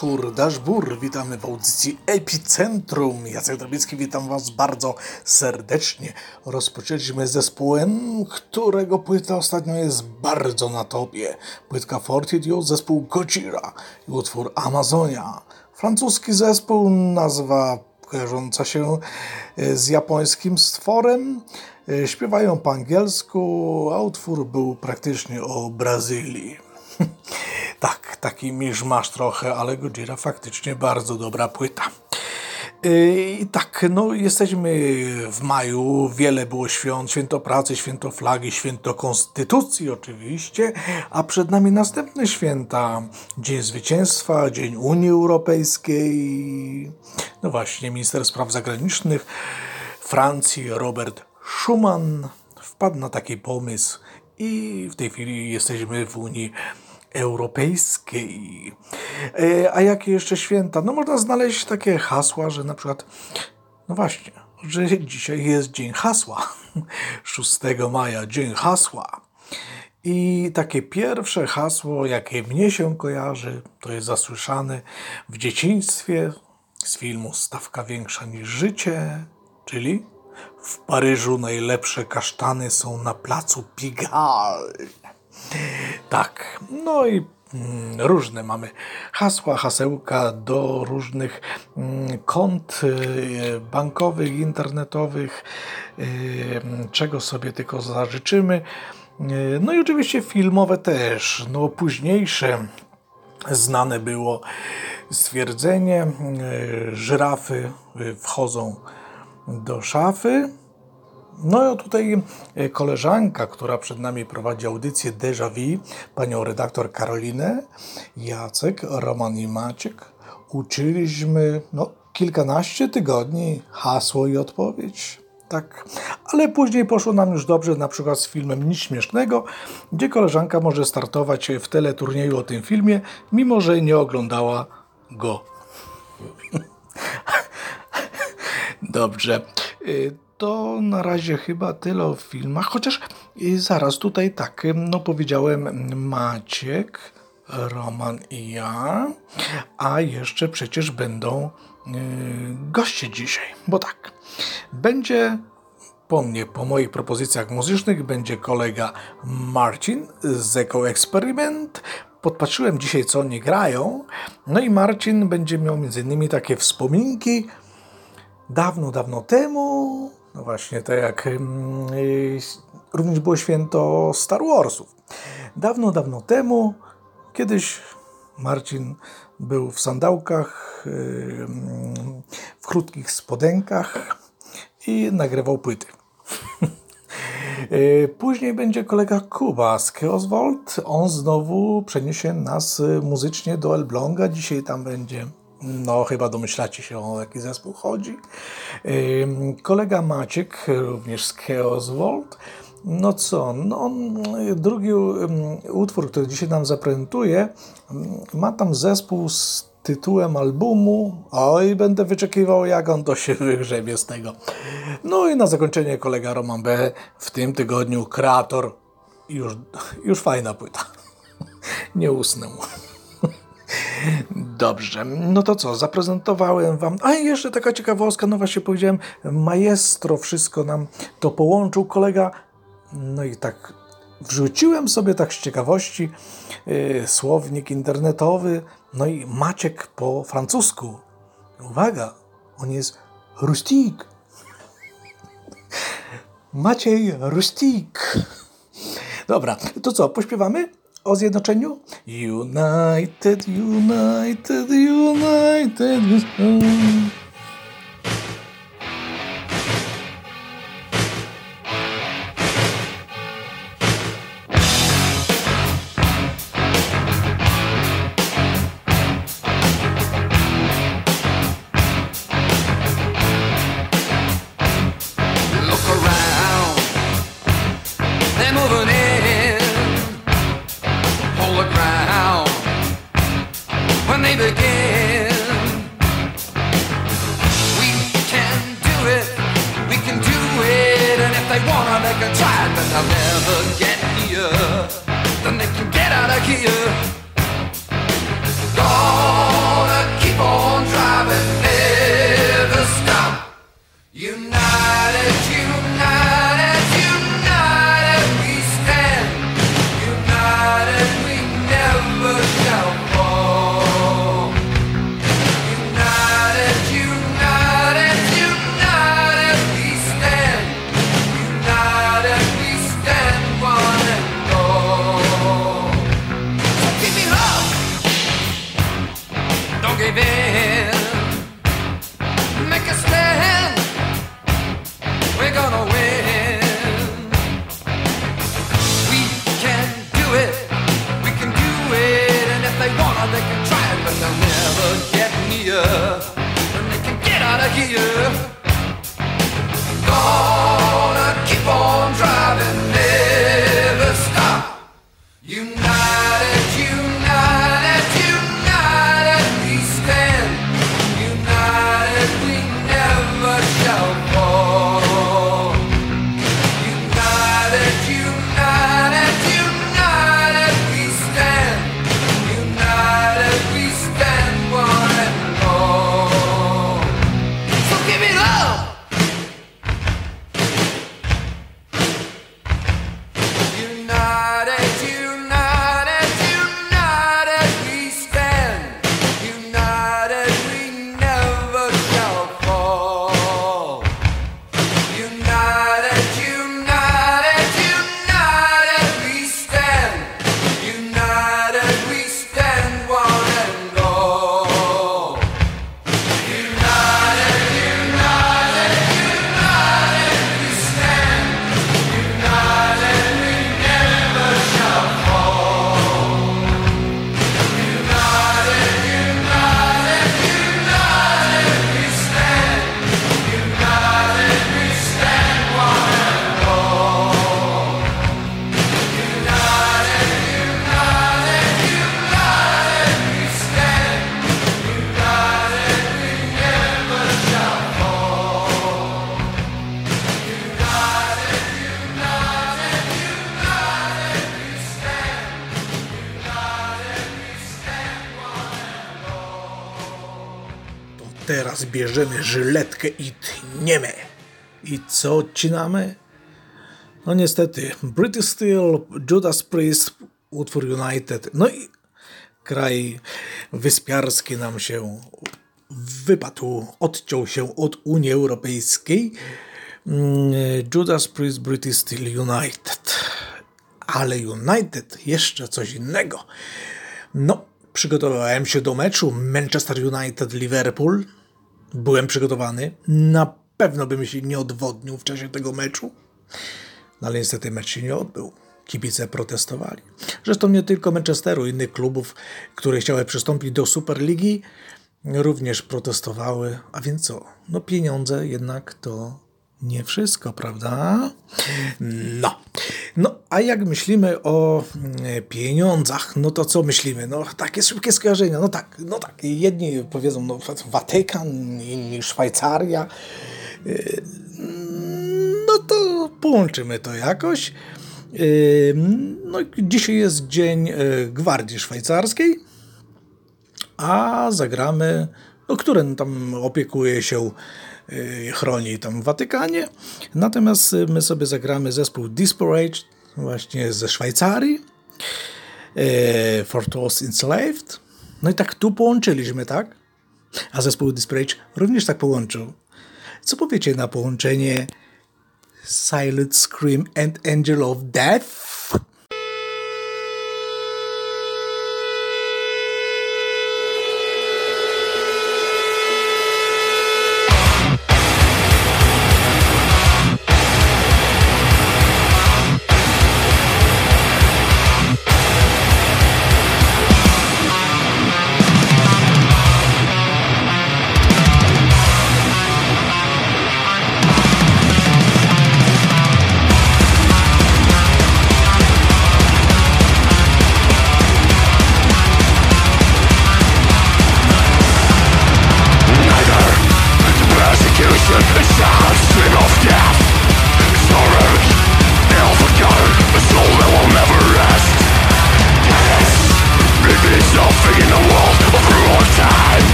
wieczór, Daszbur. Witamy w audycji Epicentrum. Jacek Drobicki, witam Was bardzo serdecznie. Rozpoczęliśmy z zespołem, którego płyta ostatnio jest bardzo na topie. Płytka Fortitude, zespół Gojira i utwór Amazonia. Francuski zespół, nazwa kojarząca się e, z japońskim stworem. E, śpiewają po angielsku, a utwór był praktycznie o Brazylii. Tak, taki miszmasz trochę, ale Gojira faktycznie bardzo dobra płyta. Yy, I tak, no jesteśmy w maju, wiele było świąt, święto pracy, święto flagi, święto konstytucji oczywiście, a przed nami następne święta, Dzień Zwycięstwa, Dzień Unii Europejskiej, no właśnie, minister spraw zagranicznych Francji Robert Schuman wpadł na taki pomysł i w tej chwili jesteśmy w Unii Europejskiej europejskiej. E, a jakie jeszcze święta? No można znaleźć takie hasła, że na przykład, no właśnie, że dzisiaj jest Dzień Hasła. 6 maja, Dzień Hasła. I takie pierwsze hasło, jakie mnie się kojarzy, to jest zasłyszane w dzieciństwie z filmu Stawka większa niż życie, czyli w Paryżu najlepsze kasztany są na placu Pigalle. Tak, no i mm, różne mamy hasła, hasełka do różnych mm, kont y, bankowych, internetowych, y, czego sobie tylko zażyczymy. Y, no i oczywiście filmowe też, no późniejsze znane było stwierdzenie, żyrafy wchodzą do szafy, no tutaj e, koleżanka, która przed nami prowadzi audycję Déjà Vu, panią redaktor Karolinę, Jacek, Roman i Maciek, uczyliśmy no, kilkanaście tygodni hasło i odpowiedź. Tak, ale później poszło nam już dobrze, na przykład z filmem Nic Śmiesznego, gdzie koleżanka może startować w teleturnieju o tym filmie, mimo że nie oglądała go. Dobrze. Y, to na razie chyba tyle o filmach, chociaż zaraz tutaj tak, no powiedziałem Maciek, Roman i ja, a jeszcze przecież będą yy, goście dzisiaj, bo tak, będzie po mnie, po moich propozycjach muzycznych, będzie kolega Marcin z Eco Experiment. Podpatrzyłem dzisiaj, co oni grają. No i Marcin będzie miał między innymi takie wspominki dawno, dawno temu, no właśnie, tak jak yy, również było święto Star Warsów. Dawno, dawno temu, kiedyś Marcin był w sandałkach, yy, w krótkich spodenkach i nagrywał płyty. Y, później będzie kolega Kuba z Oswald. On znowu przeniesie nas muzycznie do Elbląga. Dzisiaj tam będzie no, chyba domyślacie się, o jaki zespół chodzi. Kolega Maciek, również z Chaoswald. No co, no, drugi utwór, który dzisiaj nam zaprezentuje, ma tam zespół z tytułem albumu. Oj, będę wyczekiwał, jak on to się wygrzebie z tego. No i na zakończenie kolega Roman B. W tym tygodniu kreator. Już, już fajna płyta. Nie usnę. Dobrze, no to co, zaprezentowałem Wam. A jeszcze taka ciekawostka, no właśnie powiedziałem, maestro wszystko nam to połączył, kolega. No i tak wrzuciłem sobie tak z ciekawości yy, słownik internetowy, no i Maciek po francusku. Uwaga, on jest rustik. Maciej Rustik. Dobra, to co, pośpiewamy? O zjednoczeniu? United, United, United. Teraz bierzemy żyletkę i tniemy. I co odcinamy? No niestety, British Steel, Judas Priest, utwór United. No i kraj wyspiarski nam się wypadł, odciął się od Unii Europejskiej. Mm, Judas Priest, British Steel, United. Ale United jeszcze coś innego. No, przygotowałem się do meczu Manchester United-Liverpool byłem przygotowany. Na pewno bym się nie odwodnił w czasie tego meczu. No ale niestety mecz się nie odbył. Kibice protestowali. Zresztą nie tylko Manchesteru, innych klubów, które chciały przystąpić do Superligi, również protestowały. A więc co? No pieniądze jednak to nie wszystko, prawda? No. No, a jak myślimy o mm, pieniądzach, no to co myślimy? No, takie szybkie skojarzenia. No tak, no tak. Jedni powiedzą, no, Watykan, inni Szwajcaria. Y, no to połączymy to jakoś. Y, no, dzisiaj jest Dzień y, Gwardii Szwajcarskiej, a zagramy, no, które tam opiekuje się chroni tam w Watykanie. Natomiast y, my sobie zagramy zespół Disparage właśnie ze Szwajcarii. Y, For Those Enslaved. No i tak tu połączyliśmy, tak? A zespół Disparage również tak połączył. Co powiecie na połączenie Silent Scream and Angel of Death?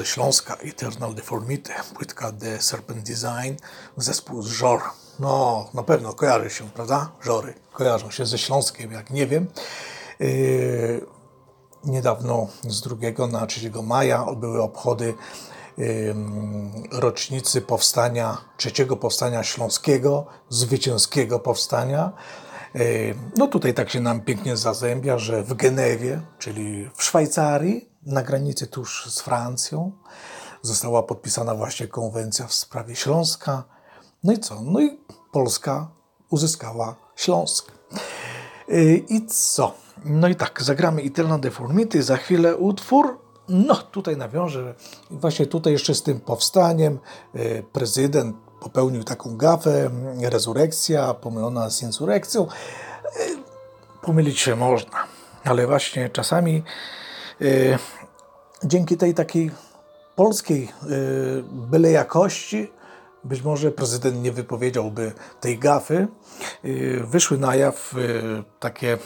Ze Śląska, Eternal Deformity, płytka The Serpent Design, zespół z Żor. No, na pewno kojarzy się, prawda? Żory kojarzą się ze Śląskiem, jak nie wiem. Yy, niedawno z 2 na 3 maja były obchody yy, rocznicy powstania, trzeciego powstania śląskiego, zwycięskiego powstania. Yy, no tutaj tak się nam pięknie zazębia, że w Genewie, czyli w Szwajcarii, na granicy tuż z Francją, została podpisana właśnie konwencja w sprawie Śląska. No i co? No i Polska uzyskała Śląsk. I co? No i tak, zagramy Eternal Deformity, za chwilę utwór. No, tutaj nawiążę, właśnie tutaj jeszcze z tym powstaniem prezydent popełnił taką gafę, rezurekcja pomylona z insurekcją. Pomylić się można, ale właśnie czasami dzięki tej takiej polskiej byle jakości być może prezydent nie wypowiedziałby tej gafy. Y, wyszły na jaw y, takie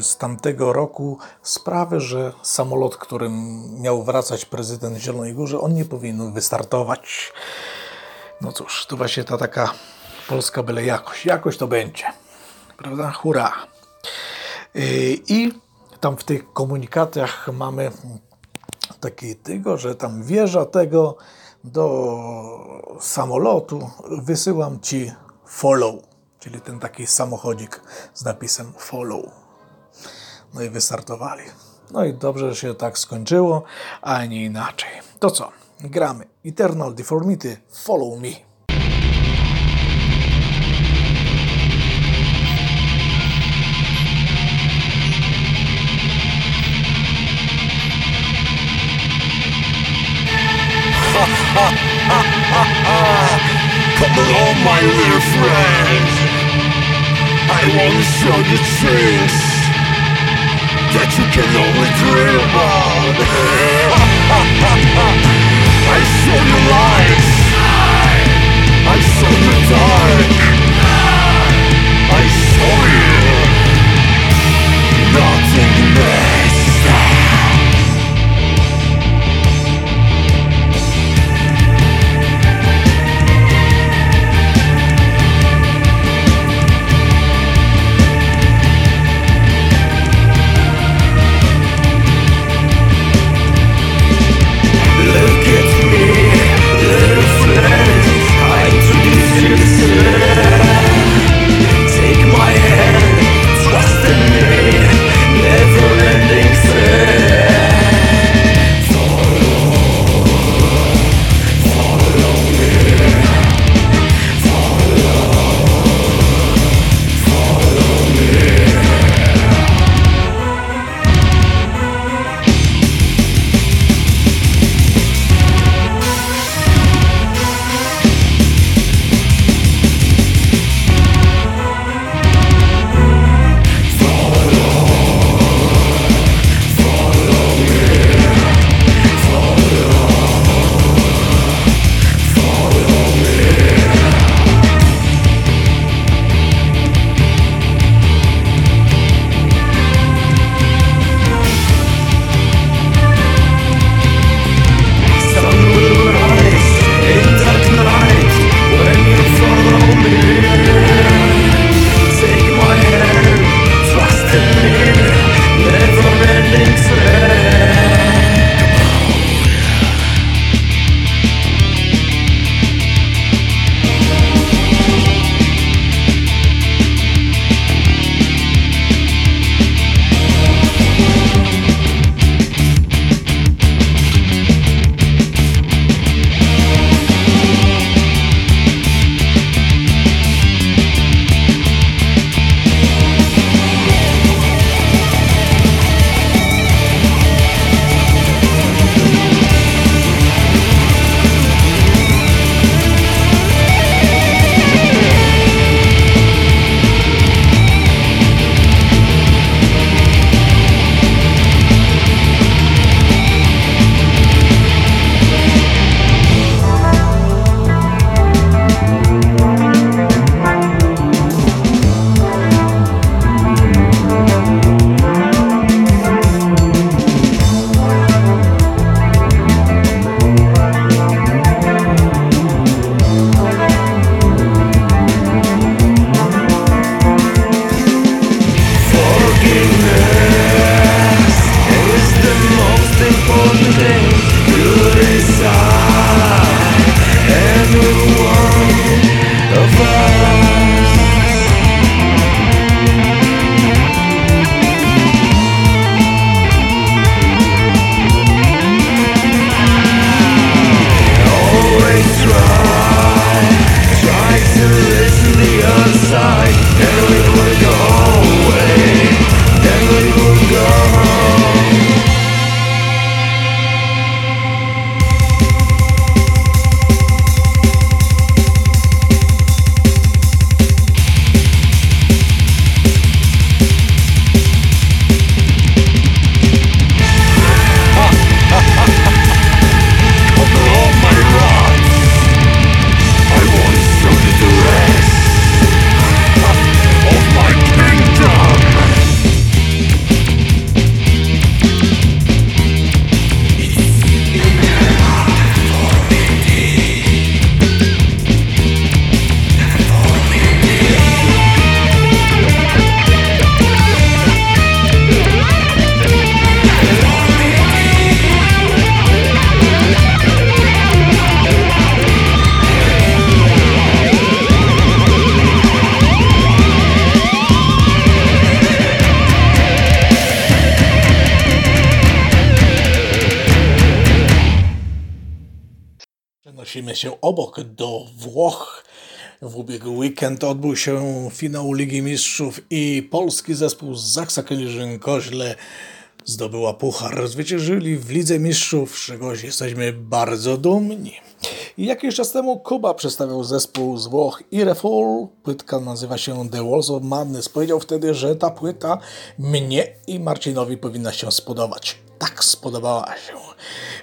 z tamtego roku sprawy, że samolot, którym miał wracać prezydent Zielonej Górze, on nie powinien wystartować. No cóż, to właśnie ta taka polska byle jakość. Jakoś to będzie. Prawda? Hurra! Y, I tam w tych komunikatach mamy taki tego, że tam wieża tego do samolotu wysyłam Ci follow, czyli ten taki samochodzik z napisem follow. No i wystartowali. No i dobrze, że się tak skończyło, a nie inaczej. To co? Gramy Eternal Deformity Follow Me. Come along, my little friend. I want to show you things that you can only dream about. I show you light. I show you dark. disappear obok do Włoch. W ubiegły weekend odbył się finał Ligi Mistrzów i polski zespół z Zaksa Kędzierzyn-Koźle zdobyła puchar. Zwyciężyli w Lidze Mistrzów, z czegoś jesteśmy bardzo dumni. Jakiś czas temu Kuba przedstawiał zespół z Włoch Irefall. Płytka nazywa się The Walls of Madness. Powiedział wtedy, że ta płyta mnie i Marcinowi powinna się spodobać. Tak spodobała się.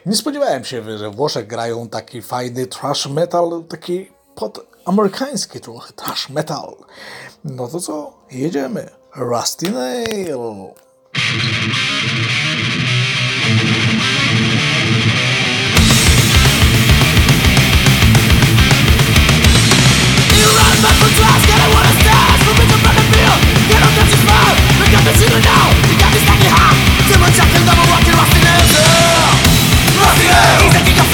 Nie spodziewałem się, że Włoszech grają taki fajny trash metal, taki pod amerykański trochę trash metal. No to co? Jedziemy. Rusty Nail. Now, got Too much he's a king of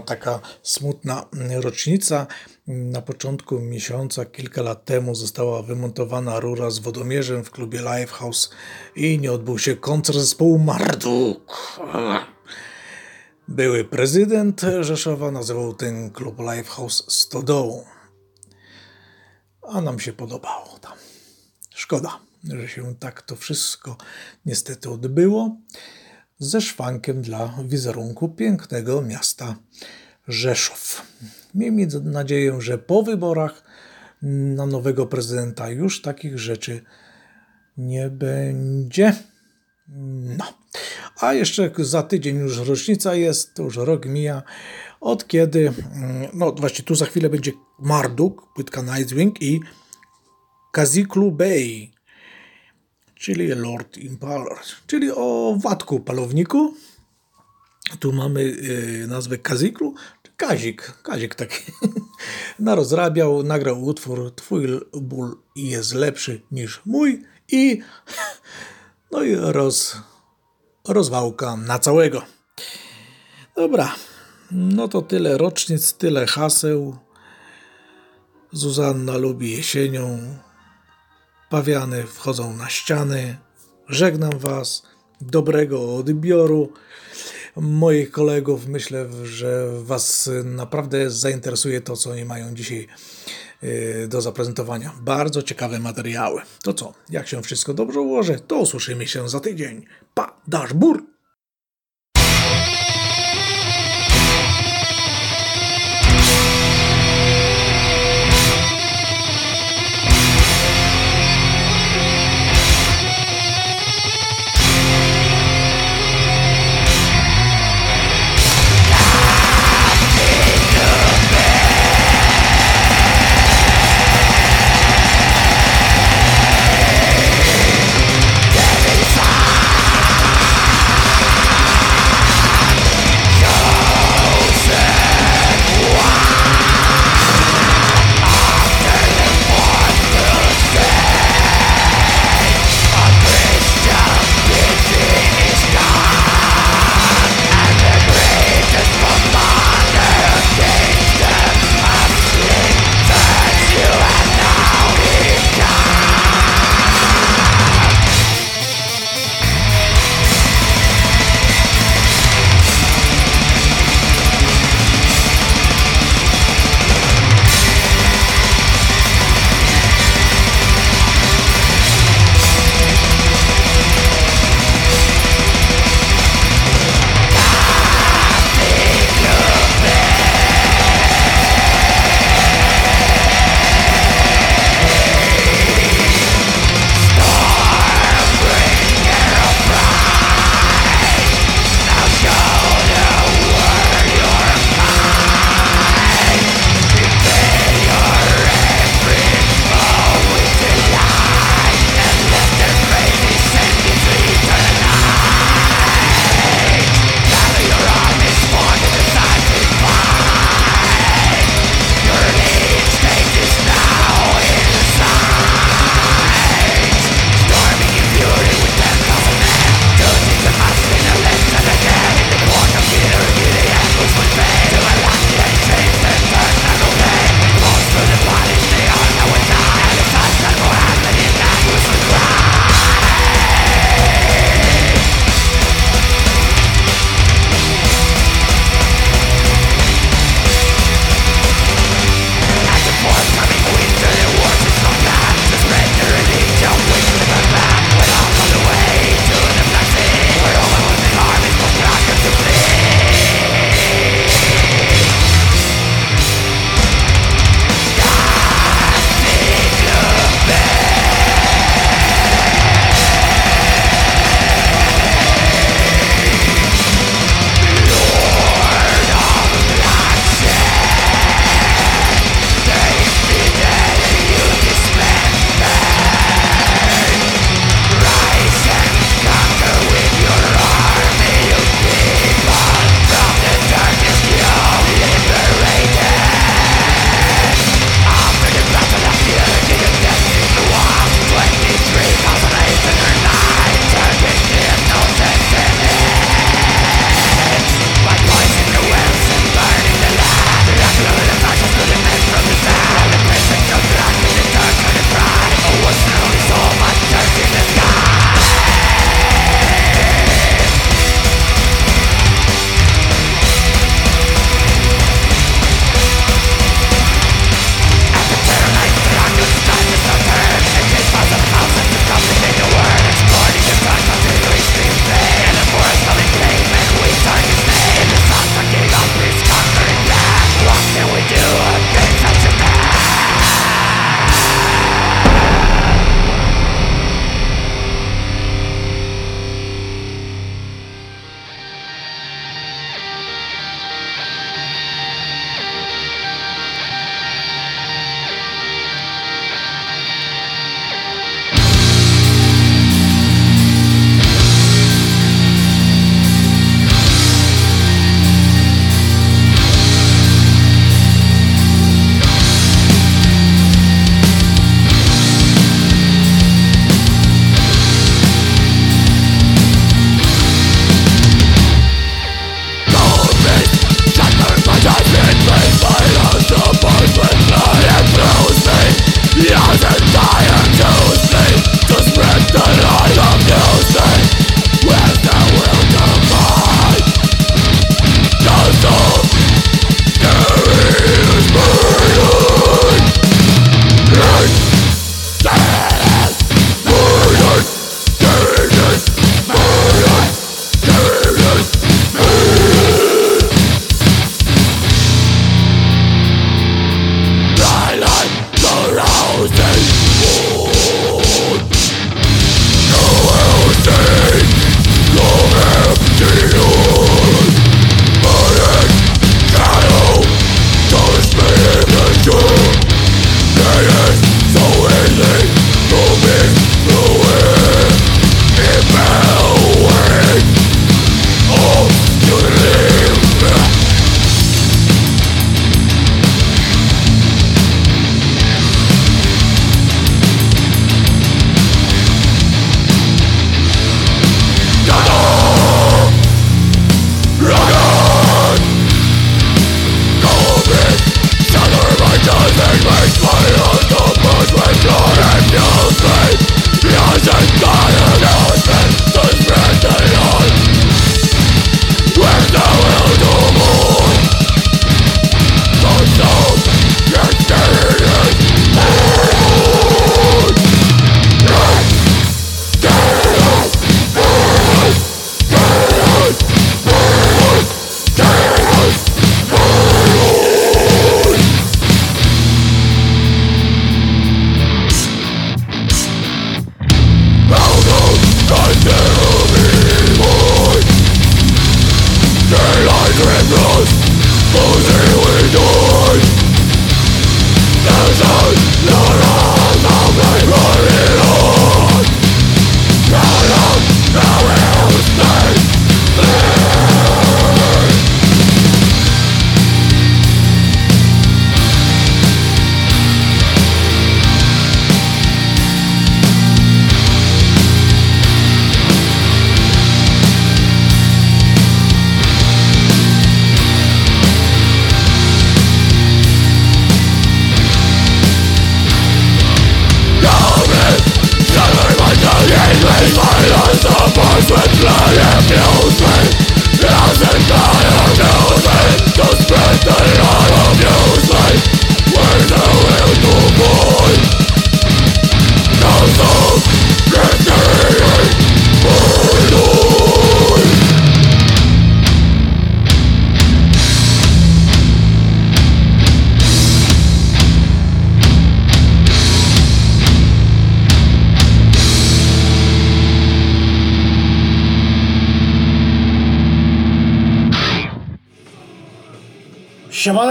taka smutna rocznica. Na początku miesiąca, kilka lat temu, została wymontowana rura z wodomierzem w klubie Lifehouse i nie odbył się koncert zespołu Marduk. Były prezydent Rzeszowa nazywał ten klub Lifehouse Stodołą. A nam się podobało tam. Szkoda, że się tak to wszystko niestety odbyło ze szwankiem dla wizerunku pięknego miasta Rzeszów. Miejmy nadzieję, że po wyborach na nowego prezydenta już takich rzeczy nie będzie. No. A jeszcze za tydzień już rocznica jest, to już rok mija, od kiedy, mm, no właśnie tu za chwilę będzie Marduk, płytka Nightwing i Kaziklu Bay, czyli Lord Impaler, czyli o watku palowniku. Tu mamy y, nazwę Kaziklu, Kazik, Kazik taki. Narozrabiał, nagrał utwór Twój ból jest lepszy niż mój i no i roz, rozwałka na całego. Dobra, no to tyle rocznic, tyle haseł. Zuzanna lubi jesienią. Pawiany wchodzą na ściany. Żegnam Was. Dobrego odbioru moich kolegów. Myślę, że Was naprawdę zainteresuje to, co oni mają dzisiaj yy, do zaprezentowania. Bardzo ciekawe materiały. To co? Jak się wszystko dobrze ułoży, to usłyszymy się za tydzień. Pa, dasz bur!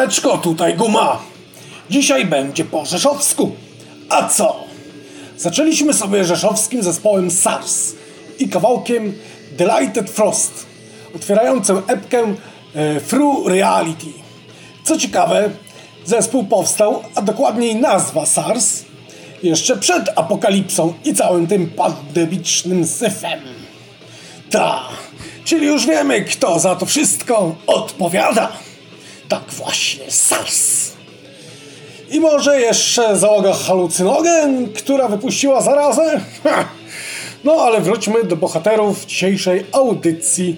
Siemaneczko, tutaj Guma. Dzisiaj będzie po rzeszowsku. A co? Zaczęliśmy sobie rzeszowskim zespołem SARS i kawałkiem Delighted Frost, otwierającym epkę e, Through Reality. Co ciekawe, zespół powstał, a dokładniej nazwa SARS, jeszcze przed apokalipsą i całym tym pandemicznym syfem. Ta, czyli już wiemy, kto za to wszystko odpowiada. Tak właśnie, SARS. I może jeszcze załoga halucynogen, która wypuściła zarazę? No ale wróćmy do bohaterów dzisiejszej audycji.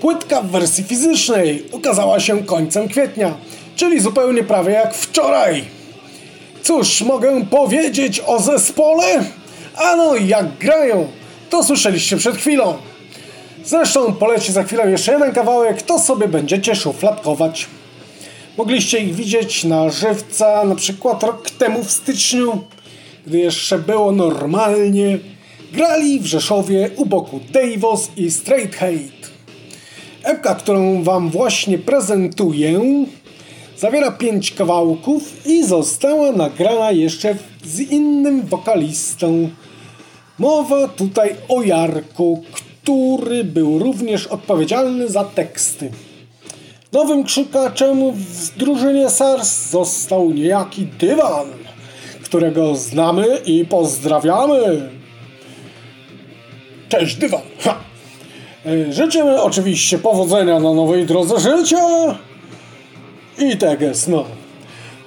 Płytka w wersji fizycznej ukazała się końcem kwietnia, czyli zupełnie prawie jak wczoraj. Cóż mogę powiedzieć o zespole? Ano, jak grają, to słyszeliście przed chwilą. Zresztą poleci za chwilę jeszcze jeden kawałek, to sobie będziecie szufladkować. Mogliście ich widzieć na żywca na przykład rok temu w styczniu, gdy jeszcze było normalnie. Grali w Rzeszowie u boku Davos i Straight Hate. Epka, którą wam właśnie prezentuję, zawiera pięć kawałków i została nagrana jeszcze z innym wokalistą. Mowa tutaj o Jarku, który był również odpowiedzialny za teksty. Nowym krzykaczem w drużynie SARS został niejaki Dywan, którego znamy i pozdrawiamy. Cześć Dywan! Ha. E, Życzymy oczywiście powodzenia na nowej drodze życia i teges, no.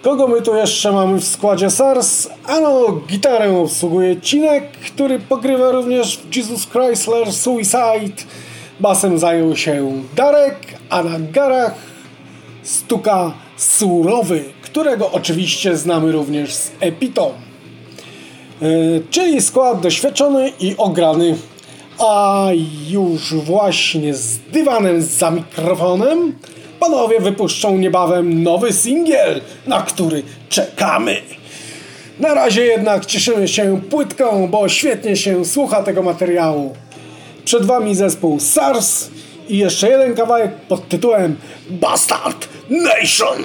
Kogo my tu jeszcze mamy w składzie SARS? Ano, gitarę obsługuje Cinek, który pogrywa również w Jesus Chrysler Suicide. Basem zajął się Darek, a na garach stuka Surowy, którego oczywiście znamy również z Epitą. Yy, czyli skład doświadczony i ograny. A już właśnie z dywanem za mikrofonem panowie wypuszczą niebawem nowy singiel, na który czekamy. Na razie jednak cieszymy się płytką, bo świetnie się słucha tego materiału. Przed wami zespół SARS i jeszcze jeden kawałek pod tytułem Bastard Nation.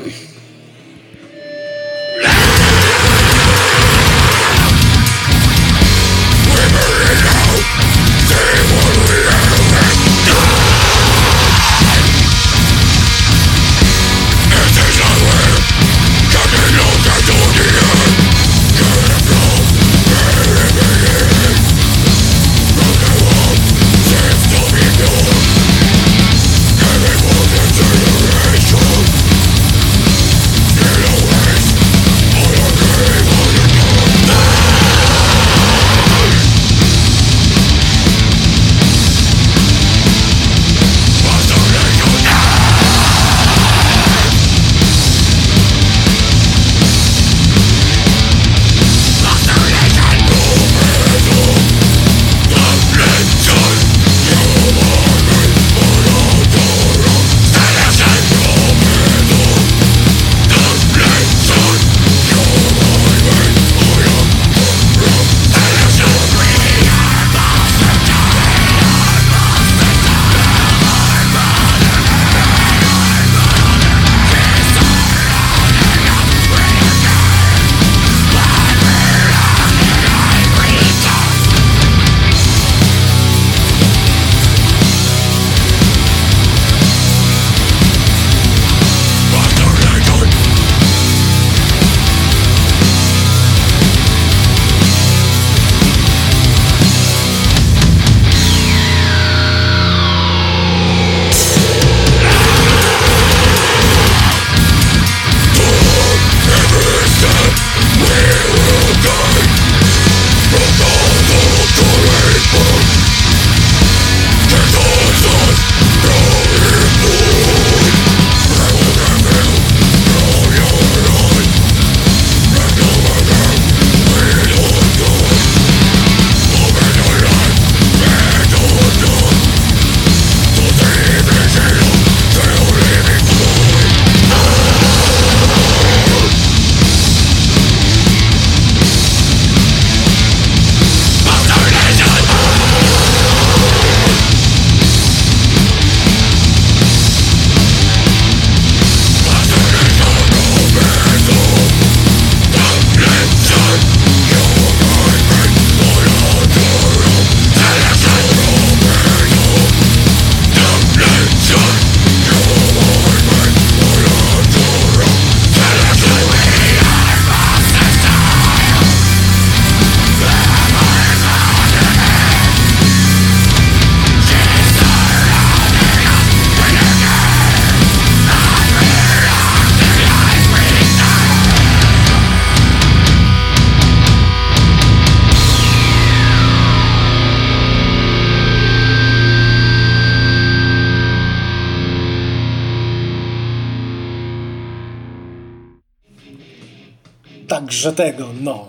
Także tego, no.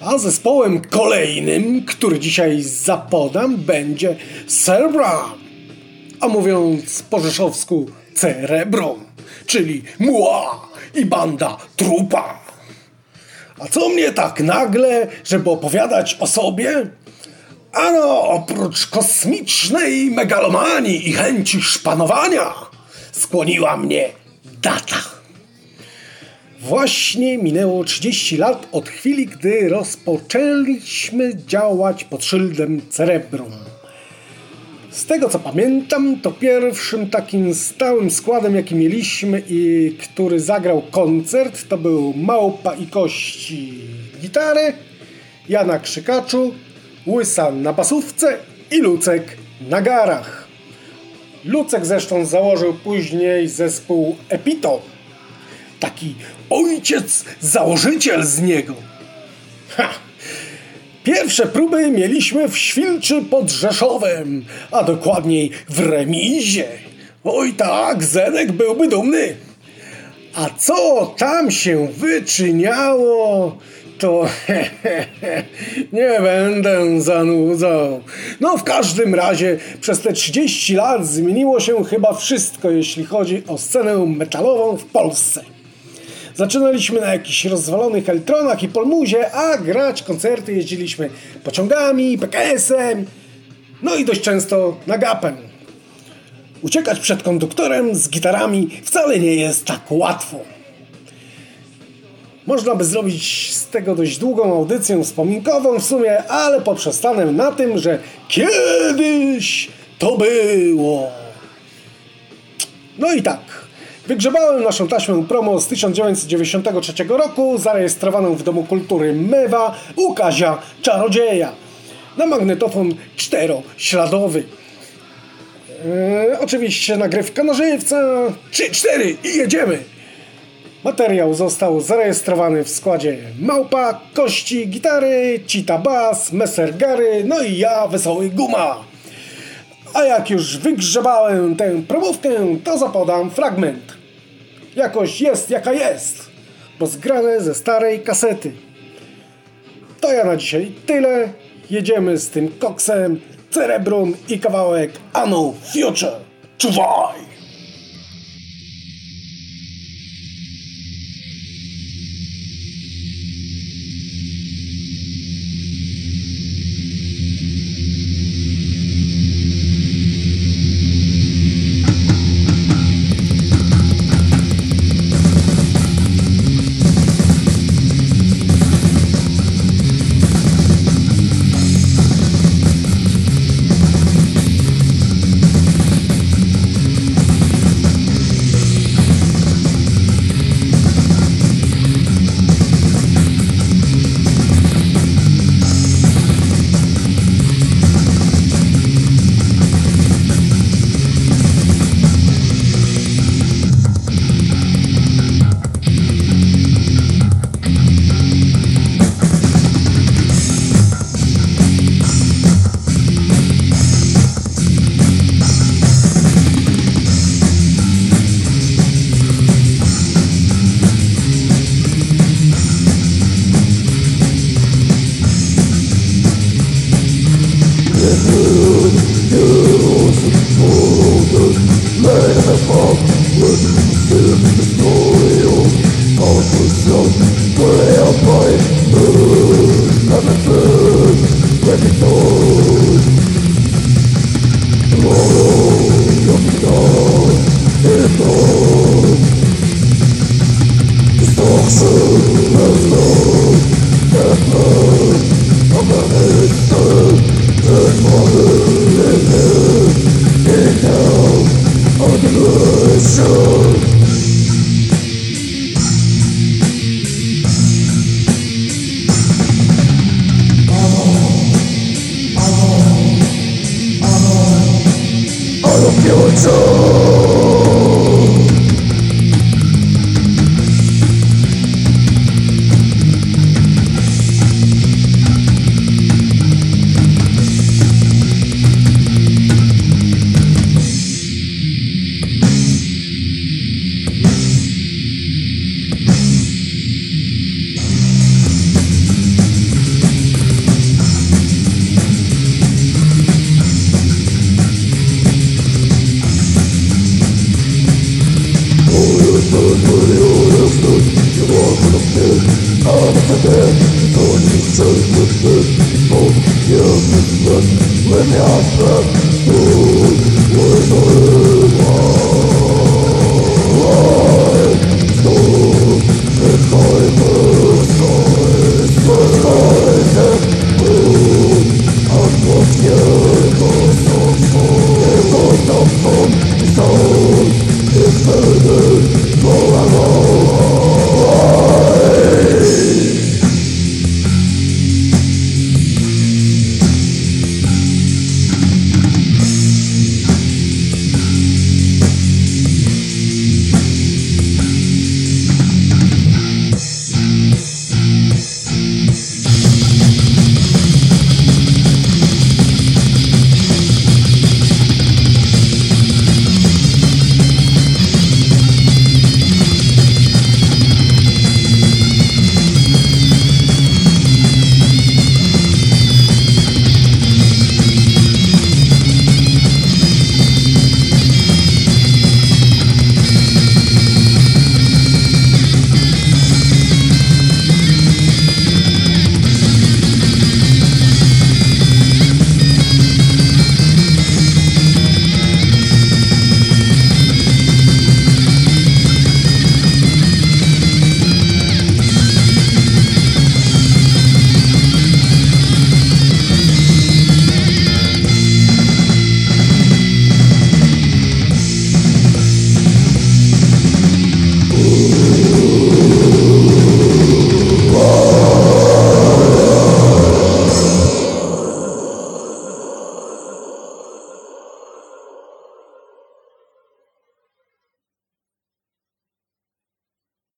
A zespołem kolejnym, który dzisiaj zapodam, będzie Cerebram. A mówiąc po rzeszowsku, Cerebrum, czyli Mła i banda Trupa. A co mnie tak nagle, żeby opowiadać o sobie? Ano, oprócz kosmicznej megalomanii i chęci szpanowania, skłoniła mnie data. Właśnie minęło 30 lat od chwili, gdy rozpoczęliśmy działać pod szyldem Cerebrum. Z tego co pamiętam, to pierwszym takim stałym składem, jaki mieliśmy i który zagrał koncert, to był Małpa i Kości gitary, Jana Krzykaczu, Łysa na basówce i Lucek na garach. Lucek zresztą założył później zespół Epito. Taki ojciec, założyciel z niego. Ha! Pierwsze próby mieliśmy w Świlczy pod Rzeszowem, a dokładniej w remizie. Oj tak, Zenek byłby dumny. A co tam się wyczyniało, to nie będę zanudzał. No w każdym razie przez te 30 lat zmieniło się chyba wszystko, jeśli chodzi o scenę metalową w Polsce. Zaczynaliśmy na jakichś rozwalonych Eltronach i Polmuzie, a grać koncerty jeździliśmy pociągami, PKS-em, no i dość często na gapem. Uciekać przed konduktorem z gitarami wcale nie jest tak łatwo. Można by zrobić z tego dość długą audycję wspominkową w sumie, ale poprzestanę na tym, że kiedyś to było. No i tak. Wygrzebałem naszą taśmę promo z 1993 roku, zarejestrowaną w Domu Kultury Mewa u Kazia Czarodzieja. Na magnetofon czterośladowy. Eee, oczywiście nagrywka na żywca. 3-4 i jedziemy. Materiał został zarejestrowany w składzie Małpa, Kości, Gitary, Cita Bass, Messer Gary, no i ja, Wesoły Guma. A jak już wygrzebałem tę promówkę, to zapodam fragment. Jakoś jest jaka jest, bo zgrane ze starej kasety. To ja na dzisiaj tyle. Jedziemy z tym koksem, cerebrum i kawałek Anno Future. Czuwaj! Oh.